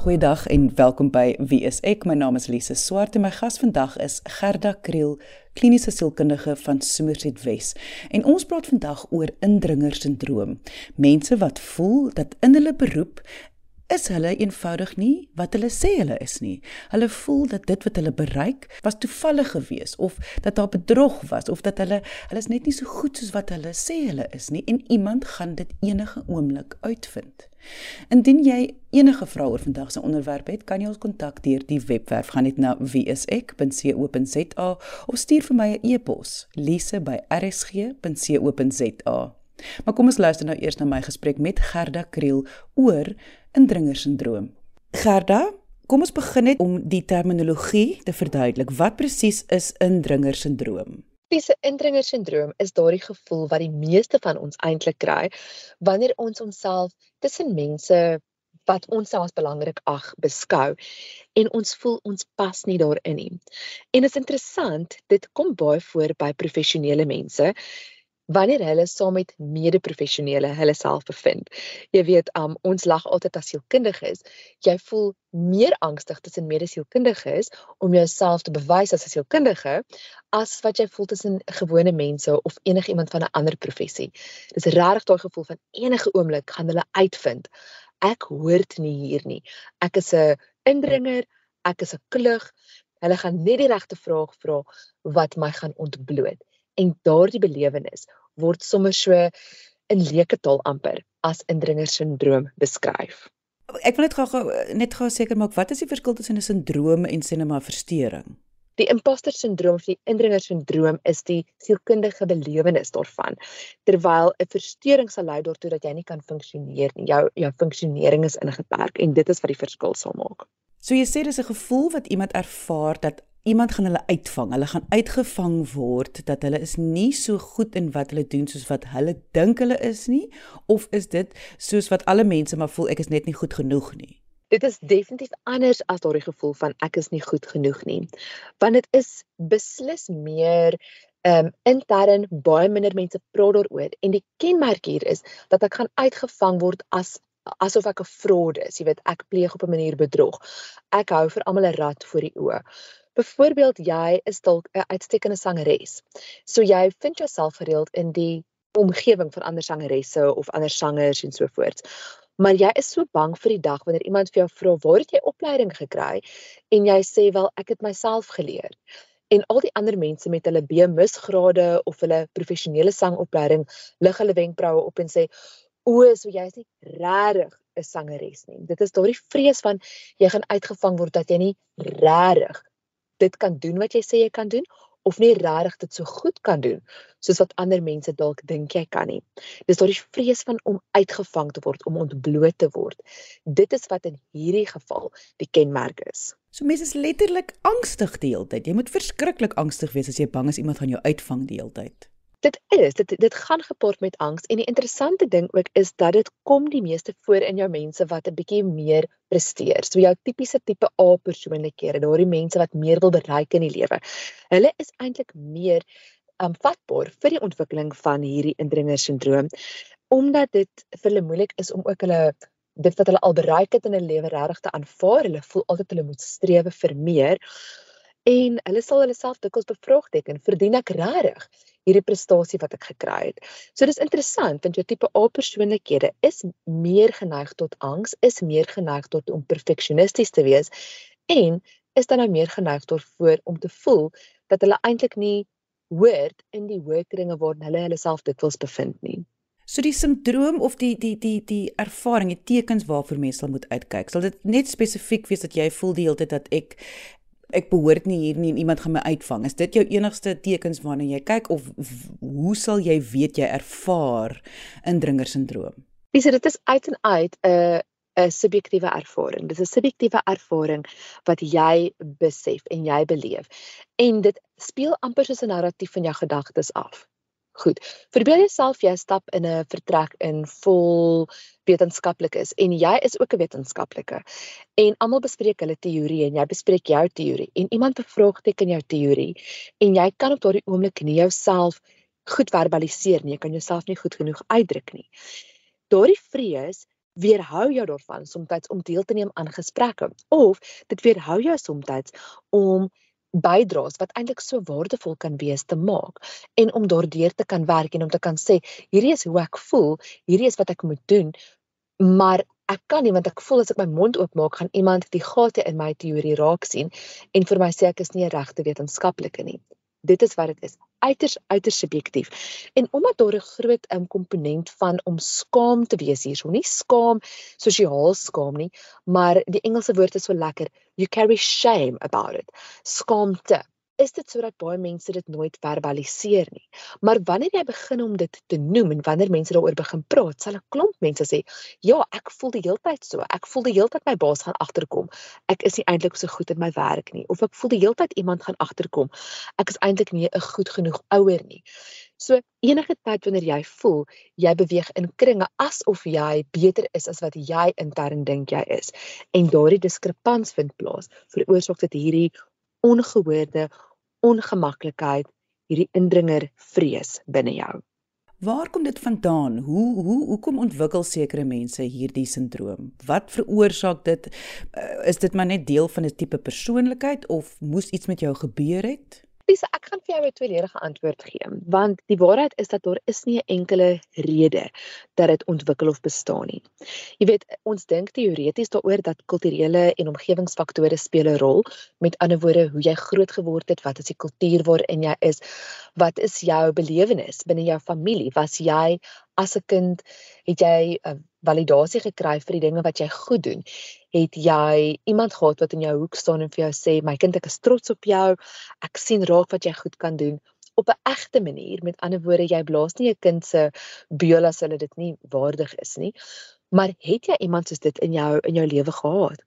Goeiedag en welkom by Wie is ek? My naam is Lise Swart en my gas vandag is Gerda Kriel, kliniese sielkundige van Somerset Wes. En ons praat vandag oor indringersindroom. Mense wat voel dat in hulle beroep is hulle eenvoudig nie wat hulle sê hulle is nie. Hulle voel dat dit wat hulle bereik was toevallig geweest of dat daar bedrog was of dat hulle hulle is net nie so goed soos wat hulle sê hulle is nie en iemand gaan dit enige oomblik uitvind. Indien jy enige vrae oor vandag se onderwerp het, kan jy ons kontak deur die webwerf gaan net na wieisek.co.za of stuur vir my 'n e-pos lise@rsg.co.za. Maar kom ons luister nou eers na my gesprek met Gerda Kriel oor indringersindroom. Gerda, kom ons begin net om die terminologie te verduidelik. Wat presies is indringersindroom? Tipiese indringersindroom is daardie gevoel wat die meeste van ons eintlik kry wanneer ons onsself tussen mense wat ons as belangrik ag beskou en ons voel ons pas nie daarin nie. En dit is interessant, dit kom baie voor by professionele mense wanneer hulle saam met mede-professionele hulle self bevind. Jy weet, um ons lag altyd as sielkundiges. Jy voel meer angstig tussen mede-sielkundiges om jouself te bewys as 'n sielkundige as wat jy voel tussen gewone mense of enigiemand van 'n ander professie. Dis regtig daai gevoel van enige oomblik gaan hulle uitvind ek hoort nie hier nie. Ek is 'n indringer, ek is 'n klug. Hulle gaan net die regte vraag vra wat my gaan ontbloot. En daardie belewenis word sommer so in leuke taal amper as indringersindroom beskryf. Ek wil net gou net gou seker maak wat is die verskil tussen 'n sindroom en sinema verstoring? Die imposter sindroom of die indringer sindroom is die sielkundige belewenis daarvan. Terwyl 'n verstoring sal lei daartoe dat jy nie kan funksioneer nie. Jou jou funksionering is ingeperk en dit is wat die verskil sal maak. So jy sê dis 'n gevoel wat iemand ervaar dat iemand gaan hulle uitvang. Hulle gaan uitgevang word dat hulle is nie so goed in wat hulle doen soos wat hulle dink hulle is nie of is dit soos wat alle mense maar voel ek is net nie goed genoeg nie. Dit is definitief anders as daardie gevoel van ek is nie goed genoeg nie. Want dit is beslis meer ehm um, intern baie minder mense praat daaroor en die kenmerk hier is dat ek gaan uitgevang word as asof ek 'n fraude is, jy weet, ek pleeg op 'n manier bedrog. Ek hou vir almal 'n rad voor die oë. Byvoorbeeld jy is dalk 'n uitstekende sangeres. So jy vind jouself gereeld in die omgewing van ander sangeresse of ander sangers en so voort. Maar jy is so bang vir die dag wanneer iemand vir jou vra, "Waar het jy opleiding gekry?" en jy sê, "Wel, ek het myself geleer." En al die ander mense met hulle B-mis grade of hulle professionele sangopleiding lig hulle wenkbroue op en sê, "O, so jy is nie regtig 'n sangeres nie." Dit is daardie vrees van jy gaan uitgevang word dat jy nie regtig dit kan doen wat jy sê jy kan doen of nie regtig dit so goed kan doen soos wat ander mense dalk dink jy kan nie. Dis daardie vrees van om uitgevang te word, om ontbloot te word. Dit is wat in hierdie geval die kenmerk is. So mense is letterlik angstig die hele tyd. Jy moet verskriklik angstig wees as jy bang is iemand gaan jou uitvang die hele tyd dit is dit dit gaan gepaard met angs en die interessante ding ook is dat dit kom die meeste voor in jou mense wat 'n bietjie meer presteer. So jou tipiese tipe A persoonlikhede, daardie mense wat meer wil bereik in die lewe. Hulle is eintlik meer um vatbaar vir die ontwikkeling van hierdie indringersindroom omdat dit vir hulle moeilik is om ook hulle dit wat hulle al bereik het in 'n lewe regtig te aanvaar. Hulle voel altyd hulle moet streef vir meer en hulle sal hulle self dikwels bevraagteken, verdien ek regtig hierdie prestasie wat ek gekry het. So dis interessant want jou tipe A persoonlikhede is meer geneig tot angs, is meer geneig tot om perfeksionisties te wees en is dan nou meer geneig daarvoor om te voel dat hulle eintlik nie hoort in die hoë kringe waarin hulle hulle self dikwels bevind nie. So die sindroom of die die die die ervaring, die tekens waarvoor mense moet uitkyk. Sal dit net spesifiek wees dat jy voel die hele tyd dat ek ek behoort nie hier nie en iemand gaan my uitvang. Is dit jou enigste tekens waarna jy kyk of hoe sal jy weet jy ervaar indringersindroom? Dis dit is uit en uit 'n uh, 'n subjektiewe ervaring. Dis 'n subjektiewe ervaring wat jy besef en jy beleef. En dit speel amper soos 'n narratief van jou gedagtes af. Goed. Verbeel jouself jy stap in 'n vertrek in vol wetenskaplikes en jy is ook 'n wetenskaplike. En almal bespreek hulle teorie en jy bespreek jou teorie en iemand bevraagteken jou teorie en jy kan op daardie oomblik nie jouself goed verbaliseer nie. Jy kan jouself nie goed genoeg uitdruk nie. Daardie vrees weerhou jou daarvan soms om deel te neem aan gesprekke of dit weerhou jou soms om bydraes wat eintlik so waardevol kan wees te maak en om daardeur te kan werk en om te kan sê hierdie is hoe ek voel, hierdie is wat ek moet doen, maar ek kan nie want ek voel as ek my mond oopmaak gaan iemand die gate in my teorie raak sien en vir my sê ek is nie 'n regte wetenskaplike nie. Dit is wat dit is. Uiters uiters subjektief. En omdat daar 'n groot um, komponent van om skaam te wees hier, so nie skaam sosiaal skaam nie, maar die Engelse woord is so lekker, you carry shame about it. Skaamte is dit sodat baie mense dit nooit verbaliseer nie. Maar wanneer jy begin om dit te noem en wanneer mense daaroor begin praat, sal 'n klomp mense sê, "Ja, ek voel die hele tyd so. Ek voel die hele tyd my baas gaan agterkom. Ek is nie eintlik so goed in my werk nie." Of ek voel die hele tyd iemand gaan agterkom. Ek is eintlik nie 'n goed genoeg ouer nie. So enige tyd wanneer jy voel jy beweeg in kringe asof jy beter is as wat jy intern dink jy is en daardie diskrepans vind plaas, veroorsaak dit hierdie ongehoorde ongemaklikheid, hierdie indringer vrees binne jou. Waar kom dit vandaan? Hoe hoe hoekom ontwikkel sekere mense hierdie sindroom? Wat veroorsaak dit? Uh, is dit maar net deel van 'n tipe persoonlikheid of moes iets met jou gebeur het? Lisa, ek gaan vir jou 'n tweeledige antwoord gee, want die waarheid is dat daar is nie 'n enkele rede dat dit ontwikkel of bestaan nie. Jy weet, ons dink teoreties daaroor dat kulturele en omgewingsfaktore speel 'n rol. Met ander woorde, hoe jy groot geword het, wat is die kultuur waarin jy is? Wat is jou belewenis binne jou familie? Was jy as 'n kind het jy 'n uh, validasie gekry vir die dinge wat jy goed doen? Het jy iemand gehad wat in jou hoek staan en vir jou sê, "My kind, ek is trots op jou. Ek sien raak wat jy goed kan doen." op 'n egte manier. Met ander woorde, jy blaas nie 'n kind se beul as hulle dit nie waardig is nie. Maar het jy iemand soos dit in jou in jou lewe gehad?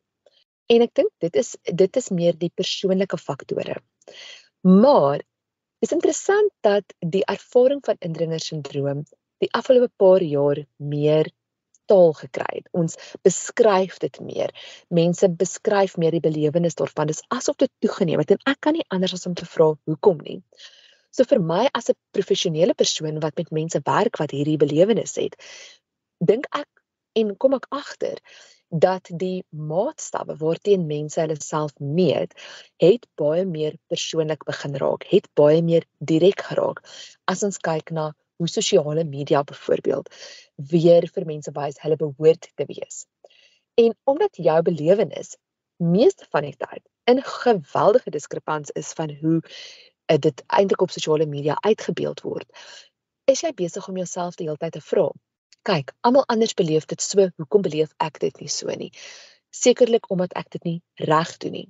En ek dink dit is dit is meer die persoonlike faktore. Maar is interessant dat die ervaring van indringersindroom die afgelope paar jaar meer taal gekry het. Ons beskryf dit meer. Mense beskryf meer die belewenis daarvan. Dis asof dit toegeneem het en ek kan nie anders as om te vra hoekom nie. So vir my as 'n professionele persoon wat met mense werk wat hierdie belewenis het, dink ek en kom ek agter dat die maatstawwe waarteen mense hulle self meet, het baie meer persoonlik begin raak, het baie meer direk geraak as ons kyk na hoe sosiale media byvoorbeeld weer vir mense wys hulle behoort te wees. En omdat jou belewenis meeste van die tyd in geweldige diskrepans is van hoe uh, dit eintlik op sosiale media uitgebeeld word, is jy besig om jouself die hele tyd te vra. Kyk, almal anders beleef dit so, hoekom beleef ek dit nie so nie? Sekerlik omdat ek dit nie reg doen nie.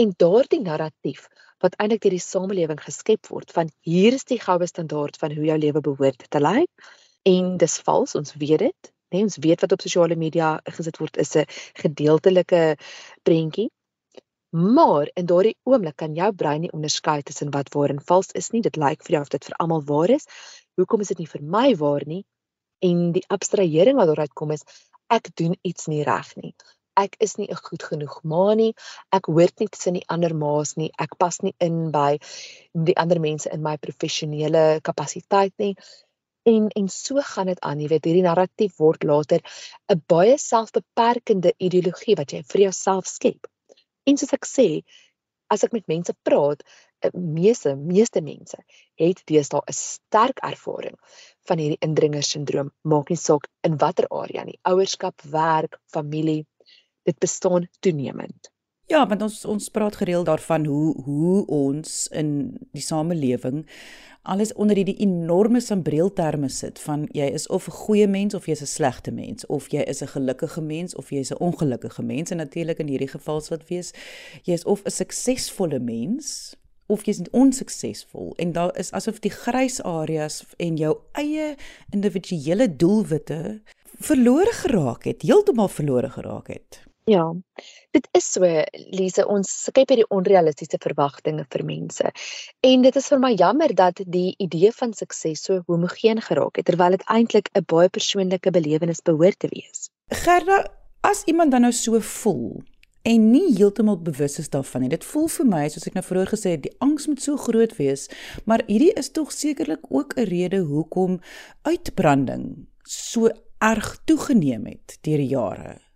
En daardie narratief wat eintlik deur die samelewing geskep word van hier is die goue standaard van hoe jou lewe behoort te lyk en dis vals ons weet dit nee ons weet wat op sosiale media gesit word is 'n gedeeltelike prentjie maar in daardie oomblik kan jou brein nie onderskei tussen wat waar en vals is nie dit lyk vir jou of dit vir almal waar is hoekom is dit nie vir my waar nie en die abstrahering wat daaruit kom is ek doen iets nie reg nie ek is nie 'n goed genoeg ma nie. Ek hoort nie tussen die ander ma's nie. Ek pas nie in by die ander mense in my professionele kapasiteit nie. En en so gaan dit aan. Jy weet, hierdie narratief word later 'n baie selfbeperkende ideologie wat jy vir jouself skep. En soos ek sê, as ek met mense praat, eh, meeste meeste mense het deesdae 'n sterk ervaring van hierdie indringersindroom. Maak nie saak in watter area nie, ouerskap, werk, familie, dit bestaan toenemend. Ja, want ons ons praat gereeld daarvan hoe hoe ons in die samelewing alles onder hierdie enorme sambreelterme sit van jy is of 'n goeie mens of jy's 'n slegte mens of jy is 'n gelukkige mens of jy's 'n ongelukkige mens en natuurlik in hierdie geval sal dit wees jy's of 'n suksesvolle mens of jy's onsuksesvol en daar is asof die grys areas en jou eie individuele doelwitte verlore geraak het, heeltemal verlore geraak het. Ja. Dit is so Lise, ons skep hierdie onrealistiese verwagtinge vir mense. En dit is vir my jammer dat die idee van sukses so homogeen geraak het terwyl dit eintlik 'n baie persoonlike belewenis behoort te wees. Gerda, as iemand dan nou so voel en nie heeltemal bewus is daarvan nie. Dit voel vir my soos ek nou vroeër gesê het, die angs moet so groot wees, maar hierdie is tog sekerlik ook 'n rede hoekom uitbranding so erg toegeneem het deur die jare.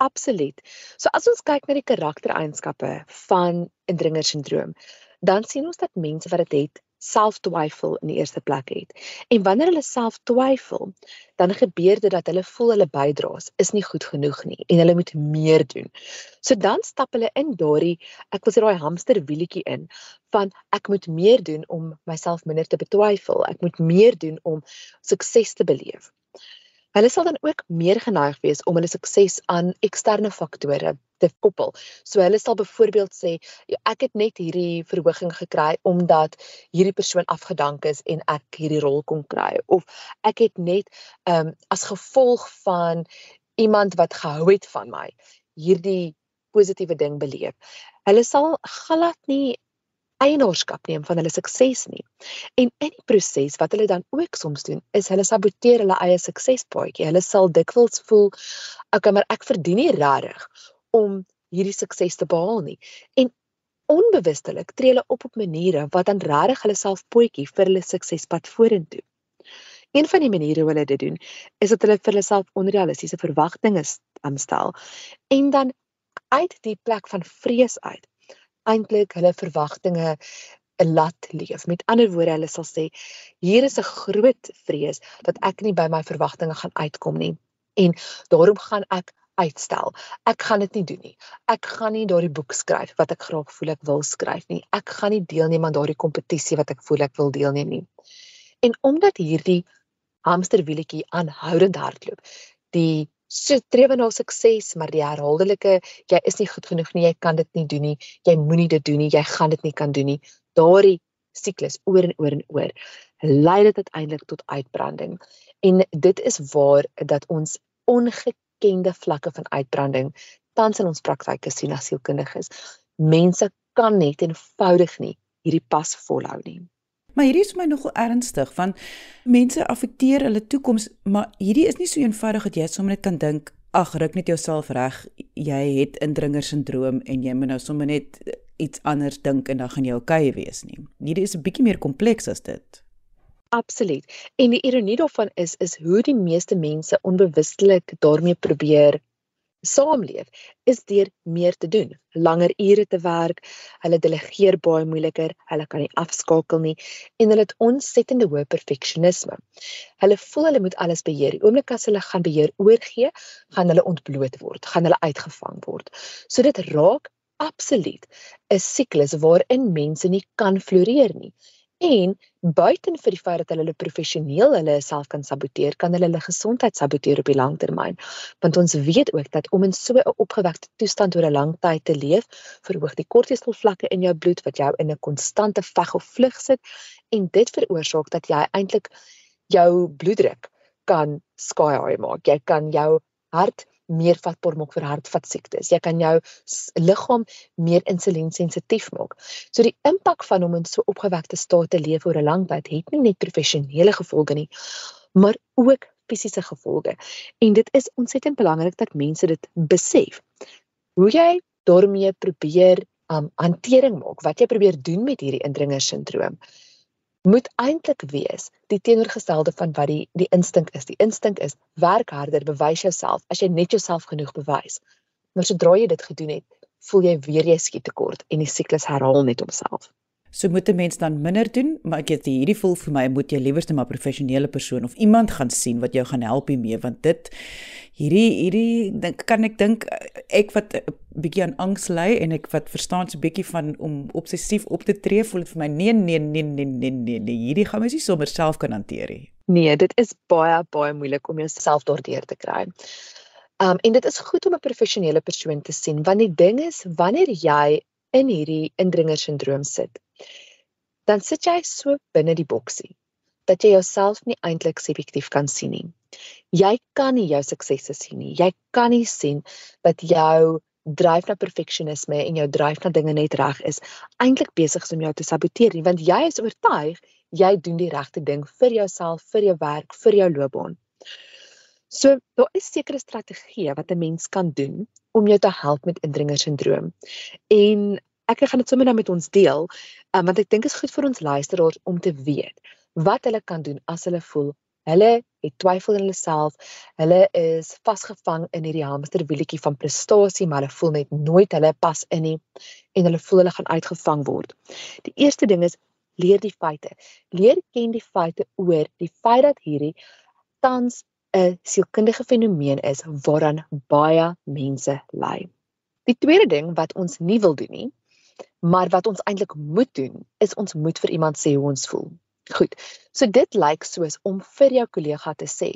Absoluut. So as ons kyk na die karaktereienskappe van indringersindroom, dan sien ons dat mense wat dit het, selftwyfel in die eerste plek het. En wanneer hulle self twyfel, dan gebeur dit dat hulle voel hulle bydraes is nie goed genoeg nie en hulle moet meer doen. So dan stap hulle in daardie ek wil sê daai hamsterwieletjie in van ek moet meer doen om myself minder te betwyfel. Ek moet meer doen om sukses te beleef. Hulle sal dan ook meer geneig wees om hulle sukses aan eksterne faktore te koppel. So hulle sal byvoorbeeld sê, ja, ek het net hierdie verhoging gekry omdat hierdie persoon afgedank is en ek hierdie rol kon kry of ek het net ehm um, as gevolg van iemand wat gehou het van my hierdie positiewe ding beleef. Hulle sal glad nie eienaarskap neem van hulle sukses nie. En in die proses wat hulle dan ook soms doen, is hulle saboteer hulle eie suksespaadjie. Hulle sal dikwels voel, okay, maar ek verdien nie regtig om hierdie sukses te behaal nie. En onbewustelik tree hulle op op maniere wat dan regtig hulle self potjie vir hulle suksespad vorentoe. Een van die maniere hoe hulle dit doen, is dat hulle vir hulle self onrealistiese verwagtinge aanstel en dan uit die plek van vrees uit eintlik hulle verwagtinge 'n lat leef. Met ander woorde, hulle sal sê hier is 'n groot vrees dat ek nie by my verwagtinge gaan uitkom nie en daarom gaan ek uitstel. Ek gaan dit nie doen nie. Ek gaan nie daardie boek skryf wat ek graag voel ek wil skryf nie. Ek gaan nie deelneem aan daardie kompetisie wat ek voel ek wil deelneem nie. En omdat hierdie hamsterwieletjie aanhoudend hardloop, die so strewe na sukses, maar die herhaaldelike jy is nie goed genoeg nie, jy kan dit nie doen nie, jy moenie dit doen nie, jy gaan dit nie kan doen nie. Daardie siklus oor en oor en oor lei dit uiteindelik tot uitbranding. En dit is waar dat ons ongekende vlakke van uitbranding tans in ons praktyke sien as sielkundiges. Mense kan net eenvoudig nie hierdie pas volhou nie. Maar hierdie is vir my nogal ernstig want mense affekteer hulle toekoms, maar hierdie is nie so eenvoudig dat jy sommer net kan dink, ag, ruk net jouself reg. Jy het indringersindroom en jy moet nou sommer net iets anders dink en dan gaan jy oukei wees nie. Hierdie is 'n bietjie meer kompleks as dit. Absoluut. En die ironie daarvan is is hoe die meeste mense onbewustelik daarmee probeer saamleef is deur meer te doen, langer ure te werk, hulle delegeer baie moeiliker, hulle kan nie afskakel nie en hulle het ontsettende hoë perfeksionisme. Hulle voel hulle moet alles beheer. Die oomblik as hulle gaan beheer oorgee, gaan hulle ontbloot word, gaan hulle uitgevang word. So dit raak absoluut 'n siklus waarin mense nie kan floreer nie. En buiten vir die feit dat hulle hulle professioneel hulle self kan saboteer, kan hulle hulle gesondheid saboteer op die lang termyn. Want ons weet ook dat om in so 'n opgewekte toestand oor 'n lang tyd te leef, verhoog die kortisol vlakke in jou bloed wat jou in 'n konstante veg of vlug sit en dit veroorsaak dat jy eintlik jou bloeddruk kan sky high maak. Jy kan jou hart meer vatbaar maak vir hartvaskiektes. Jy kan jou liggaam meer insuliensensitief maak. So die impak van om in so opgewekte staat te leef oor 'n lang tyd het nie net professionele gevolge nie, maar ook fisiese gevolge. En dit is ontsettend belangrik dat mense dit besef. Hoe jy daarmee probeer um hantering maak, wat jy probeer doen met hierdie indringersindroom moet eintlik wees die teenoorgestelde van wat die die instink is. Die instink is werk harder, bewys jouself as jy net jouself genoeg bewys. Maar sodra jy dit gedoen het, voel jy weer jy skiet tekort en die siklus herhaal net homself. So moet 'n mens dan minder doen, maar ek het hierdie voel vir my moet jy liewer net 'n professionele persoon of iemand gaan sien wat jou gaan help hiermee want dit hierdie hierdie dink kan ek dink ek wat 'n bietjie aan angs ly en ek wat verstaan so 'n bietjie van om obsessief op te tree voel dit vir my nee nee nee nee nee nee, nee hierdie gaan mens nie sommer self kan hanteer nie. Nee, dit is baie baie moeilik om jouself daardeur te kry. Um en dit is goed om 'n professionele persoon te sien want die ding is wanneer jy in hierdie indringersindroom sit dan sit jy so binne die boksie dat jy jouself nie eintlik subjektief kan sien nie. Jy kan nie jou suksesse sien nie. Jy kan nie sien dat jou dryf na perfeksionisme en jou dryf na dinge net reg is eintlik besig om jou te saboteer nie, want jy is oortuig jy doen die regte ding vir jouself, vir jou werk, vir jou loopbaan. So daar is sekere strategieë wat 'n mens kan doen om jou te help met indringersindroom. En ek gaan dit sommer nou met ons deel, um, want ek dink dit is goed vir ons luisteraars om te weet wat hulle kan doen as hulle voel hulle het twyfel in hulle self. Hulle is vasgevang in hierdie hamsterwieletjie van prestasie, maar hulle voel net nooit hulle pas in nie en hulle voel hulle gaan uitgevang word. Die eerste ding is leer die feite. Leer ken die feite oor die feit dat hierdie tans 'n sielkundige fenomeen is waaraan baie mense ly. Die tweede ding wat ons nie wil doen nie, maar wat ons eintlik moet doen, is ons moet vir iemand sê hoe ons voel. Goed. So dit lyk soos om vir jou kollega te sê.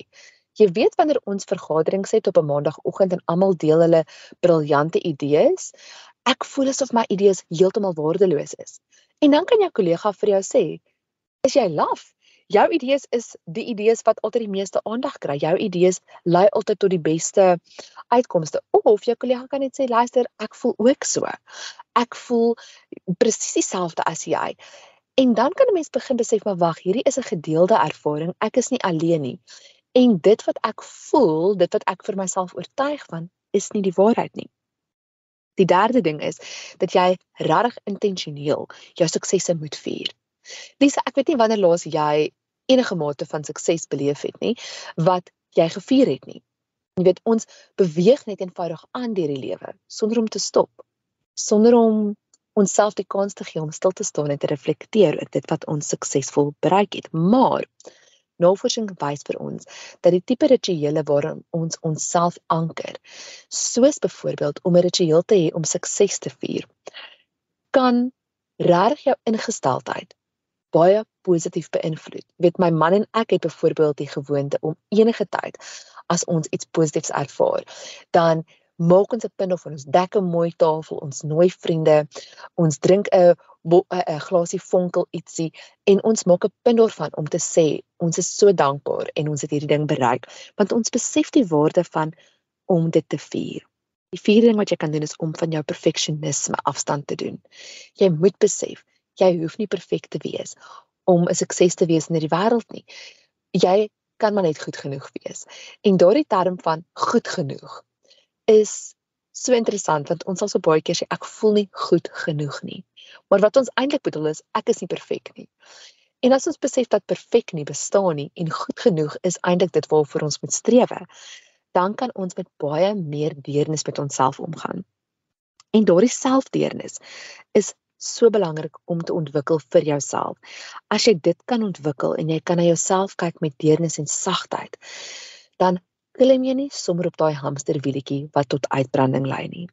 Jy weet wanneer ons vergaderings het op 'n maandagooggend en almal deel hulle briljante idees, ek voel asof my idees heeltemal waardeloos is. En dan kan jou kollega vir jou sê, "Is jy laf? Jou idees is die idees wat altyd die meeste aandag kry. Jou idees lei altyd tot die beste uitkomste." Of jou kollega kan net sê, "Luister, ek voel ook so. Ek voel presies dieselfde as jy." En dan kan 'n mens begin besef maar wag, hierdie is 'n gedeelde ervaring. Ek is nie alleen nie. En dit wat ek voel, dit wat ek vir myself oortuig van, is nie die waarheid nie. Die derde ding is dat jy regtig intentioneel jou suksesse moet vier. Lisa, ek weet nie wanneer laas jy enige mate van sukses beleef het nie wat jy gevier het nie. Jy weet ons beweeg net eenvoudig aan deur die lewe sonder om te stop, sonder om onsself die kans te gee om stil te staan en te reflekteer oor dit wat ons suksesvol bereik het. Maar navorsing wys vir ons dat die tipe rituele waarin ons onsself anker, soos byvoorbeeld om 'n ritueel te hê om sukses te vier, kan regtig jou ingesteldheid baie positief beïnvloed. Weet my man en ek het byvoorbeeld die gewoonte om enige tyd as ons iets positiefs ervaar, dan maak ons 'n punt of ons dek 'n mooi tafel, ons nooi vriende, ons drink 'n 'n glasie vonkel ietsie en ons maak 'n punt daarvan om te sê ons is so dankbaar en ons het hierdie ding bereik, want ons besef die waarde van om dit te vier. Die vierde ding wat jy kan doen is om van jou perfeksionisme afstand te doen. Jy moet besef, jy hoef nie perfek te wees om 'n sukses te wees in hierdie wêreld nie. Jy kan maar net goed genoeg wees. En daardie term van goed genoeg is so interessant want ons sal so baie keer sê ek voel nie goed genoeg nie. Maar wat ons eintlik bedoel is ek is nie perfek nie. En as ons besef dat perfek nie bestaan nie en goed genoeg is eintlik dit waarvoor ons moet streef, dan kan ons met baie meer deernis met onsself omgaan. En daardie selfdeernis is so belangrik om te ontwikkel vir jouself. As jy dit kan ontwikkel en jy kan na jouself kyk met deernis en sagtheid, dan klim jy nie sommer op daai hamsterwieletjie wat tot uitbranding lei nie.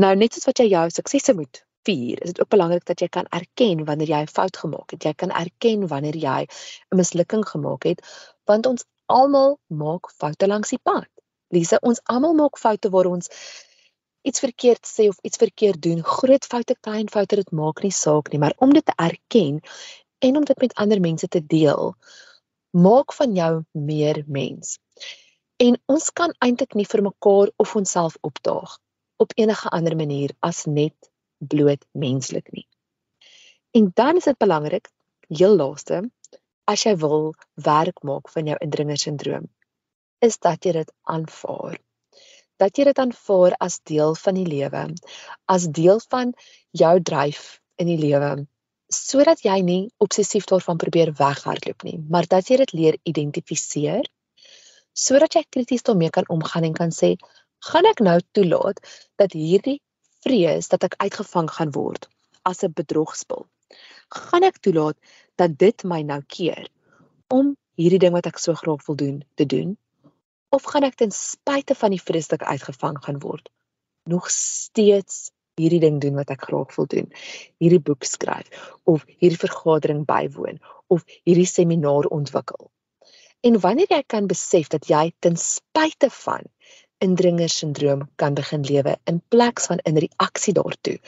Nou net soos wat jy jou suksese moet vier, is dit ook belangrik dat jy kan erken wanneer jy 'n fout gemaak het. Jy kan erken wanneer jy 'n mislukking gemaak het, want ons almal maak foute langs die pad. Lise, ons almal maak foute waar ons iets verkeerd sê of iets verkeerd doen. Groot foute, klein foute, dit maak nie saak nie, maar om dit te erken en om dit met ander mense te deel, maak van jou meer mens. En ons kan eintlik nie vir mekaar of onsself opdaag op enige ander manier as net bloot menslik nie. En dan is dit belangrik, heel laaste, as jy wil werk maak van jou indringersindroom, is dat jy dit aanvaar. Dat jy dit aanvaar as deel van die lewe, as deel van jou dryf in die lewe, sodat jy nie obsessief daarvan probeer weghardloop nie, maar dat jy dit leer identifiseer sodat jy krities daarmee kan omgaan en kan sê, gaan ek nou toelaat dat hierdie vrees dat ek uitgevang gaan word as 'n bedrogspel. Gaan ek toelaat dat dit my nou keer om hierdie ding wat ek so graag wil doen te doen? Of gaan ek ten spyte van die vrees dat ek uitgevang gaan word nog steeds hierdie ding doen wat ek graag wil doen? Hierdie boek skryf of hierdie vergadering bywoon of hierdie seminar ontwikkel? En wanneer jy kan besef dat jy ten spyte van indringersindroom kan begin lewe in plaas van in reaksie daartoe,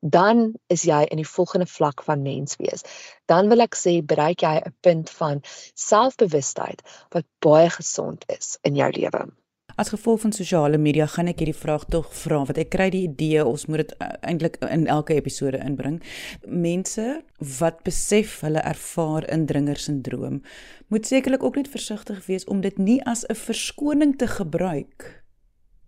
dan is jy in die volgende vlak van mens wees. Dan wil ek sê bereik jy 'n punt van selfbewustheid wat baie gesond is in jou lewe. As gevolg van sosiale media gaan ek hierdie vraag tog vra want ek kry die idee ons moet dit uh, eintlik in elke episode inbring. Mense wat besef hulle ervaar indringersindroom moet sekerlik ook net versigtig wees om dit nie as 'n verskoning te gebruik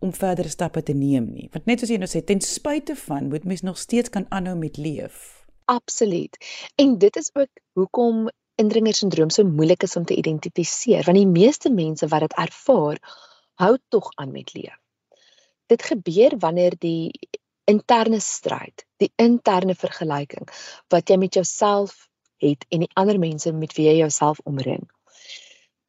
om verdere stappe te neem nie. Want net soos jy nou sê ten spyte van moet mens nog steeds kan aanhou met leef. Absoluut. En dit is ook hoekom indringersindroom so moeilik is om te identifiseer, want die meeste mense wat dit ervaar, hou tog aan met leef. Dit gebeur wanneer die interne stryd, die interne vergelyking wat jy met jouself het en die ander mense met wie jy jouself omring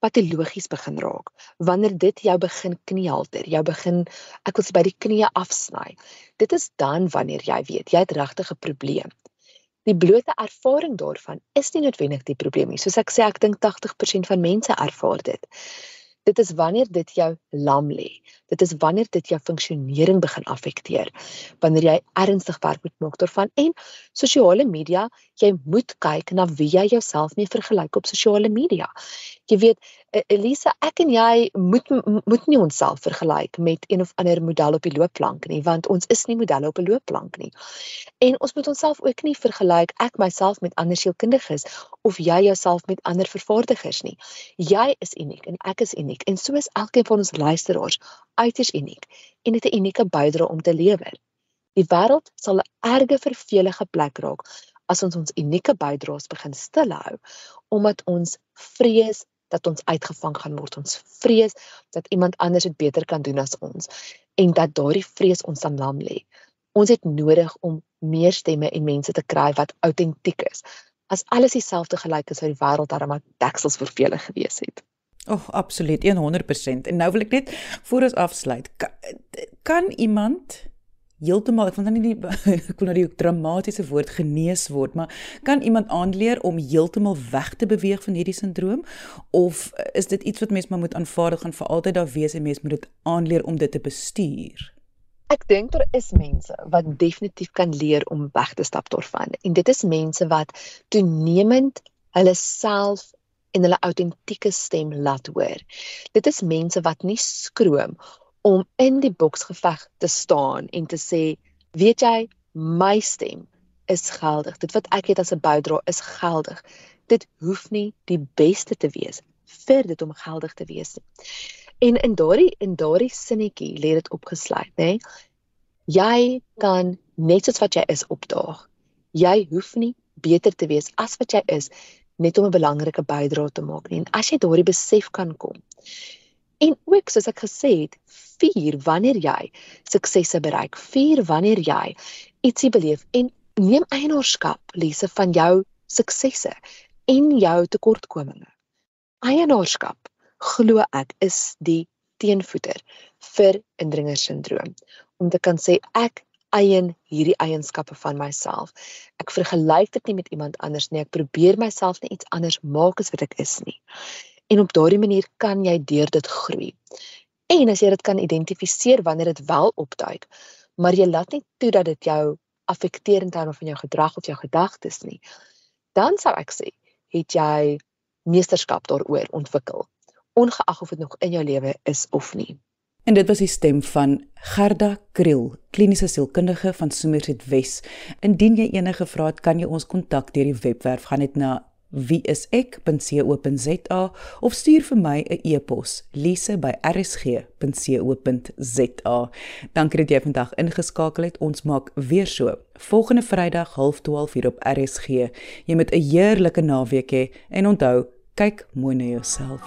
patologies begin raak. Wanneer dit jou begin kniehalter, jou begin ek wil sê by die knie afsny. Dit is dan wanneer jy weet jy het regtig 'n probleem. Die blote ervaring daarvan is nie noodwendig die probleem nie. Soos ek sê, ek dink 80% van mense ervaar dit. Dit is wanneer dit jou lam lê. Dit is wanneer dit jou funksionering begin affekteer. Wanneer jy ernstig werk moet maak daarvan en sosiale media, jy moet kyk na wie jy jouself mee vergelyk op sosiale media. Jy weet, Elisa, ek en jy moet moet nie onsself vergelyk met een of ander model op die loopplank nie, want ons is nie modelle op 'n loopplank nie. En ons moet onsself ook nie vergelyk ek myself met ander sielkundiges of jy jouself met ander vervaardigers nie. Jy is uniek en ek is uniek en so is elkeen van ons luisteraars uiters uniek en het 'n unieke bydrae om te lewer. Die wêreld sal 'n erge vervelige plek raak as ons ons unieke bydraes begin stilhou omdat ons vrees dat ons uitgevang gaan word. Ons vrees dat iemand anders dit beter kan doen as ons en dat daardie vrees ons aan lam lê. Ons het nodig om meer stemme en mense te kry wat autentiek is. As alles dieselfde gelyk is, sou die wêreld darem deksels vervelig gewees het. O, oh, absoluut 100%. En nou wil ek net voor ons afsluit. Kan, kan iemand heeltemal ek wil nou nie die ek wil nou die dramatiese woord genees word, maar kan iemand aanleer om heeltemal weg te beweeg van hierdie sindroom of is dit iets wat mens maar moet aanvaar gaan vir altyd daar wees en mens moet dit aanleer om dit te bestuur? Ek dink daar is mense wat definitief kan leer om weg te stap daarvan en dit is mense wat toenemend hulle self en hulle autentieke stem laat hoor. Dit is mense wat nie skroom om in die boksgeveg te staan en te sê, weet jy, my stem is geldig. Dit wat ek het as 'n boudra is geldig. Dit hoef nie die beste te wees vir dit om geldig te wees nie. En in daardie in daardie sinnetjie lê dit opgesluit, nê? Jy kan net soos wat jy is opdaag. Jy hoef nie beter te wees as wat jy is net om 'n belangrike bydrae te maak nie. En as jy daardie besef kan kom. En ook soos ek gesê het, vier wanneer jy suksesse bereik, vier wanneer jy ietsie beleef en neem eienaarskap lesse van jou suksesse en jou tekortkominge. Eienaarskap, glo ek, is die teenvoeter vir indringersindroom om te kan sê ek eien hierdie eienskappe van myself. Ek vergelyk dit nie met iemand anders nie. Ek probeer myself net iets anders maak as wat ek is nie. En op daardie manier kan jy deur dit groei. En as jy dit kan identifiseer wanneer dit wel opduik, maar jy laat nie toe dat dit jou affekteer in terme van jou gedrag of jou gedagtes nie, dan sou ek sê, het jy meesterskap daaroor ontwikkel, ongeag of dit nog in jou lewe is of nie. En dit was die stem van Gerda Kriel, kliniese sielkundige van Somerset Wes. Indien jy enige vrae het, kan jy ons kontak deur die webwerf gaan net na wieisek.co.za of stuur vir my 'n e-pos lise@rsg.co.za. Dankie dat jy vandag ingeskakel het. Ons maak weer so. Volgende Vrydag 12:30 hier op RSG. Jy moet 'n heerlike naweek hê en onthou, kyk mooi na jouself.